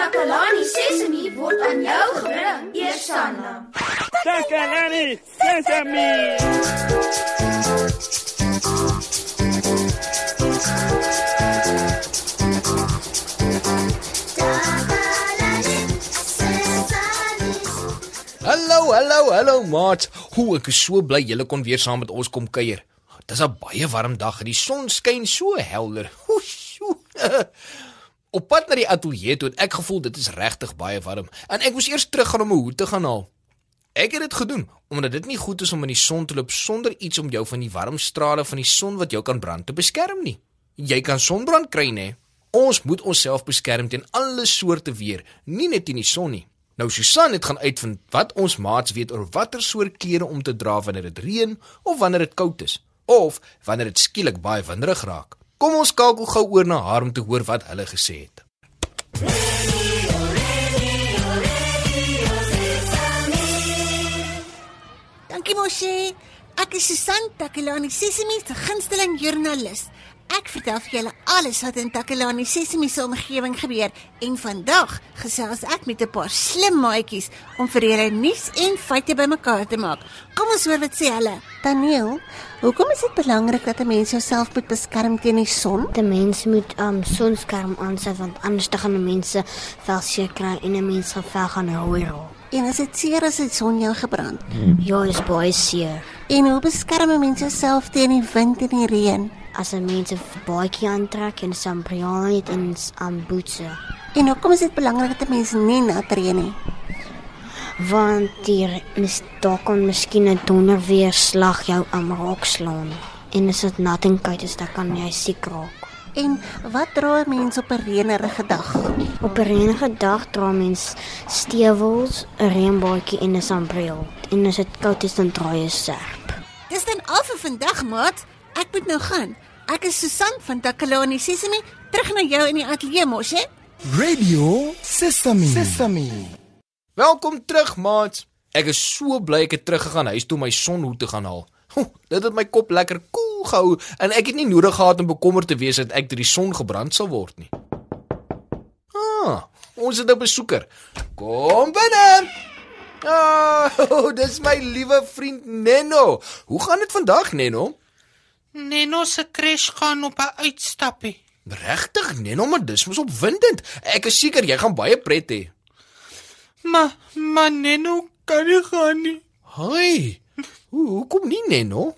Takalani Sesemi word aan jou gebring, Eersanna. Takalani Sesemi. Hallo, hallo, hallo maat. Hoe ek is so bly julle kon weer saam met ons kom kuier. Dis 'n baie warm dag en die son skyn so helder. Hoesjoe. Op pad na die ateljee toe het ek gevoel dit is regtig baie warm en ek moes eers teruggaan om 'n hoed te gaan haal. Ek het dit gedoen omdat dit nie goed is om in die son te loop sonder iets om jou van die warm strale van die son wat jou kan brand te beskerm nie. Jy kan sonbrand kry nê. Ons moet onsself beskerm teen alle soorte weer, nie net teen die son nie. Nou Susan het gaan uitvind wat ons maats weet oor watter soort klere om te dra wanneer dit reën of wanneer dit koud is of wanneer dit skielik baie winderig raak. Kom ons skakel gou oor na haar om te hoor wat hulle gesê het. Dankie Moshi. Ek is Susan Takelani, Sesimi se gunsteling joernalis. Ek vertel vir julle alles wat in Takelani Sesimi se omgewing gebeur en vandag gesels ek met 'n paar slim maatjies om vir julle nuus en feite bymekaar te maak. Kom ons hoor wat sê hulle. Daniel, hoekom is dit belangrik dat 'n mens jouself moet beskerm teen die son? Die mens moet um sonskerm aansit want anders te gaan die mense vel seer kry en 'n mens se vel gaan rooi raak. En as dit seer as die son jou gebrand. Ja, dis baie seer. En hoe beskerm 'n mens jouself teen die wind en die reën? As 'n mens 'n baadjie aantrek en sambriaan het en um bootse, En hoekom is dit belangrik dat 'n mens nie nat reën nie? want die mis daar kan miskien 'n donderweer slag jou am raak slaan. En as dit nat en koud is, dan kan jy siek raak. En wat dra 'n mens op 'n reënerige dag? Op 'n reënige dag dra mens stewels, 'n reënbaadjie en 'n sambreel. En as dit koud is, dan dra jy 'n serp. Dis dan al vir vandag, maat. Ek moet nou gaan. Ek is Susan van Takalani Sesimi, terug na jou in die ateljee mos, hè? Radio Sesame. Sesame. Welkom terug, maat. Ek is so bly ek het teruggegaan huis toe om my sonhoed te gaan haal. Ho, dit het my kop lekker koel gehou en ek het nie nodig gehad om bekommerd te wees dat ek deur die son gebrand sal word nie. Ah, ons het 'n besoeker. Kom binne. Ah, oh, dis my liewe vriend Nenno. Hoe gaan dit vandag, Nenno? Neno se crash gaan op 'n uitstappie. Regtig, Nenno, maar dis mos opwindend. Ek is seker jy gaan baie pret hê. Maar maar Neno kan nie gaan nie, Hoi. Hoe hoekom nie, Nenno?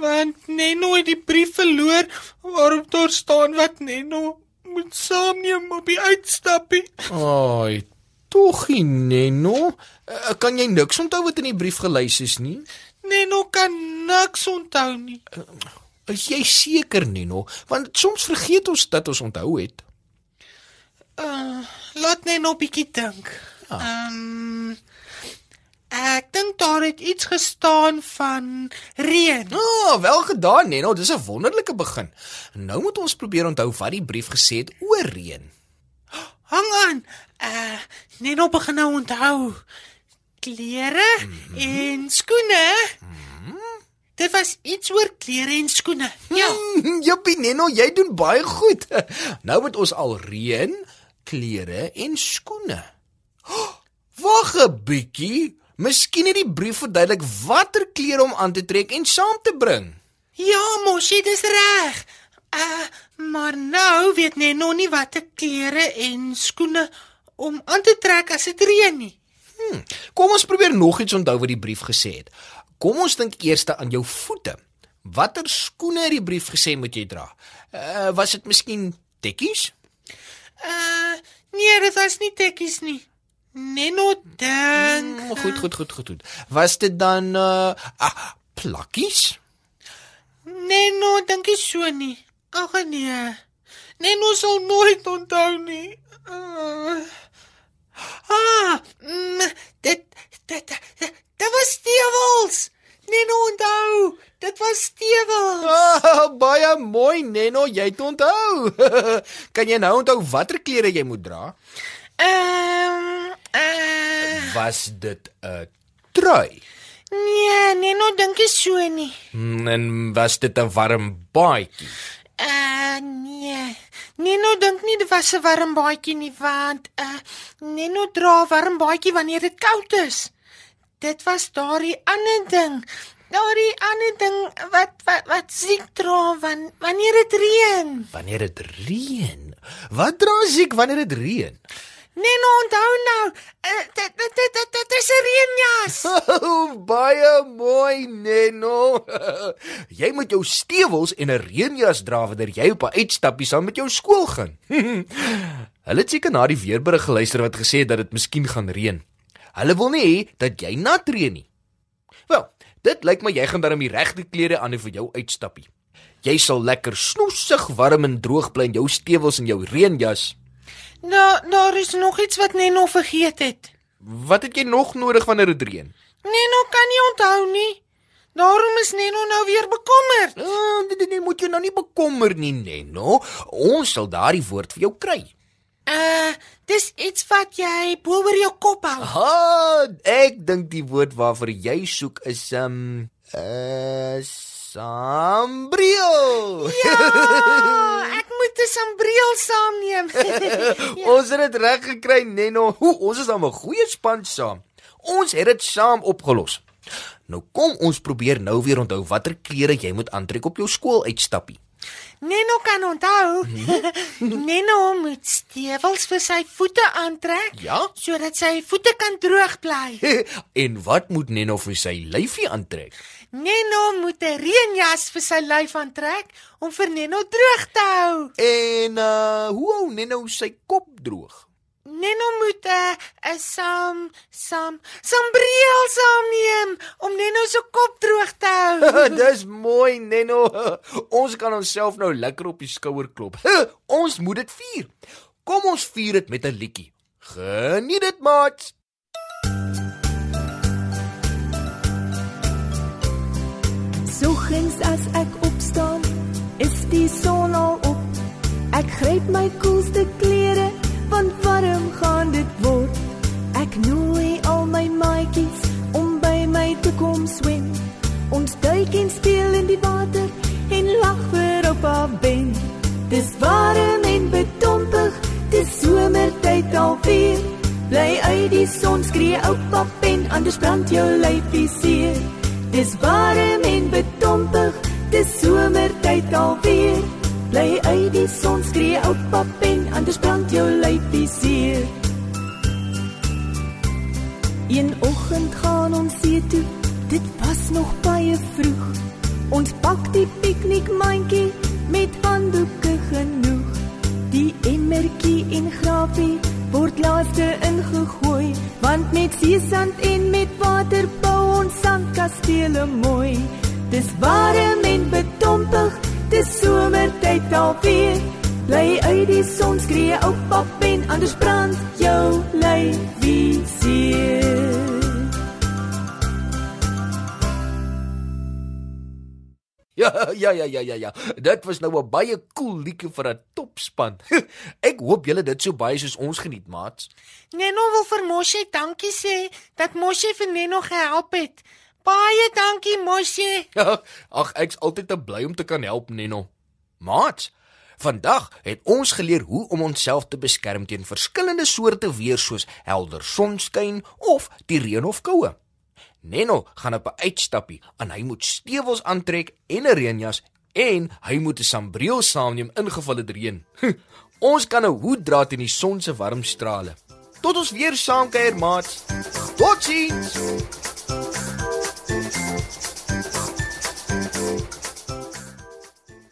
want Neno het die brief verloor waarop daar staan wat Neno moet saamneem op die uitstappie. Ai, tog nie, Nenno. Uh, kan jy niks onthou wat in die brief gelys is nie? Neno kan niks onthou nie. Is jy seker, Nenno? Want soms vergeet ons dat ons onthou het. Uh, laat Neno bietjie dink. Ehm Ek dink daar het iets gestaan van reën. Ah, oh, wel gedaan, Nenno. Dis 'n wonderlike begin. Nou moet ons probeer onthou wat die brief gesê het oor reën. Hang aan. Uh Neno begin nou onthou. Klere mm -hmm. en skoene. Mm -hmm. Dit was iets oor klere en skoene. Ja. Hmm, Jippie, Nenno, jy doen baie goed. Nou moet ons al reën, klere en skoene. Oh, Wag 'n bietjie. Miskien het die brief verduidelik watter klere om aan te trek en saam te bring. Ja, mosie, dis reg. Uh maar nou weet Neno nie watter klere en skoene om aan te trek as dit reën nie. Hmm. Kom ons probeer nog iets onthou wat die brief gesê het. Kom ons dink eers aan jou voete. Watter skoene het die brief gesê moet jy dra? Uh was dit miskien tekkies? Uh nee, dit was nie tekkies nie. Neno dink. Hmm, goed, goed, goed, goed, goed. Was dit dan uh ah, plakkies? Neno dink nie so nie. Ag nee. Neno sal nooit onthou nie. Uh, ah, mm, dit dit dit, was stewels. Neno onthou. Dit was stewels. Ah, baie mooi, Nenno, jy het onthou. kan jy nou onthou watter klere jy moet dra? Ehm uh, Was dit 'n trui? nee, Neno dink nie so nie. Hmm, En was dit 'n warm baadjie? Uh nee. Neno dink nie dit was 'n warm baadjie nie want uh Neno dra 'n warm baadjie wanneer dit koud is. Dit was daardie ander ding. Daardie ander ding wat wat wat siek dra wan, wanneer dit reën. Wanneer dit reën. Wat dra siek wanneer dit reën? Neno onthou nou. Uh, dit dit dit Oh, baie mooi, Neno. jy moet jou stewels en 'n reënjas dra wanneer jy op 'n uitstappie saam met jou skool gaan. Hulle het seker na die weerberig geluister wat gesê het dat dit miskien gaan reën. Hulle wil nie hê dat jy nat reën nie. Wel, dit lyk my jy gaan darm die regte klere aan vir jou uitstappie. Jy sal lekker snoesig warm en droog bly in jou stewels en jou reënjas. Nou, daar is nog iets wat Neno vergeet het. Wat het jy nog nodig wanneer dit reën? Neno kan nie onthou nie. Daarom is Neno nou weer bekommerd. Ah, nee, nee, moet jy nou nie bekommer nie, Neno. Ons sal daardie woord vir jou kry. Uh, dis iets wat jy bo oor jou kop hou. Ha, ek dink die woord waarvoor jy soek is um uh sambreel. Ja, ek moet 'n sambreel saamneem. ja. Ons het dit reg gekry, Neno. Hoe, ons is dan 'n goeie span saam. Ons het dit saam opgelos. Nou kom ons probeer nou weer onthou watter klere jy moet aantrek op jou skool uitstappie. Neno kan onthou. Neno moet stewels vir sy voete aantrek Ja? sodat sy voete kan droog bly. en wat moet Neno vir sy lyfie aantrek? Neno moet 'n reënjas vir sy lyf aantrek om vir Neno droog te hou. En uh hoe hou Neno sy kop droog? Neno moet 'n 'n sam sam sambreel saamneem om Neno se kop droog te hou. Dis mooi, Neno. Ons kan onsself nou lekker op die skouer klop. Ons moet dit vier. Kom ons vier dit met 'n liedjie. Geniet dit, maat. Soggens as ek opstaan, is die son al op. Ek gryp my koelste klere, want warm gaan dit word. Ek nooi al my maatjies om by my te kom swem. Ons duik en speel in die water en lag vir op haar ben. Dis warm en betompig, dis somertyd alweer. Bly uit die son skree oupa pen, anders brand jou lyfie seer. Dis warm en betompig, dis somertyd alweer. Bly uit Een oggend gaan ons see toe, dit was nog baie vroeg. Ons pak die piknikmandjie met handdoeke genoeg. Die emmertjie en grafie word laaste ingegooi, want met seesand en met water bou ons sandkastele mooi. Dis warm en betompig, dis somertyd alweer. Bly uit die son skree oupa pen, anders brand jou lyfie seer. Ja, ja, ja, ja, ja, ja. Dit was nou 'n baie cool liedjie vir 'n topspan. Ek hoop julle dit so baie soos ons geniet, maats. Neno wil vir Moshi dankie sê dat Moshi vir Neno gehelp het. Baie dankie Moshi. Ag, ek's altyd te bly om te kan help, Neno. Maats, vandag het ons geleer hoe om onsself te beskerm teen verskillende soorte weer soos helder sonskyn of die reën of koue. Neno gaan op 'n uitstappie en hy moet stewels aantrek en 'n reënjas en hy moet 'n sambreel saamneem ingeval dit reën. ons kan 'n hoed dra teen die son se warm strale. Tot ons weer saam kuier, maats. Totsiens.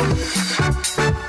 Thank you.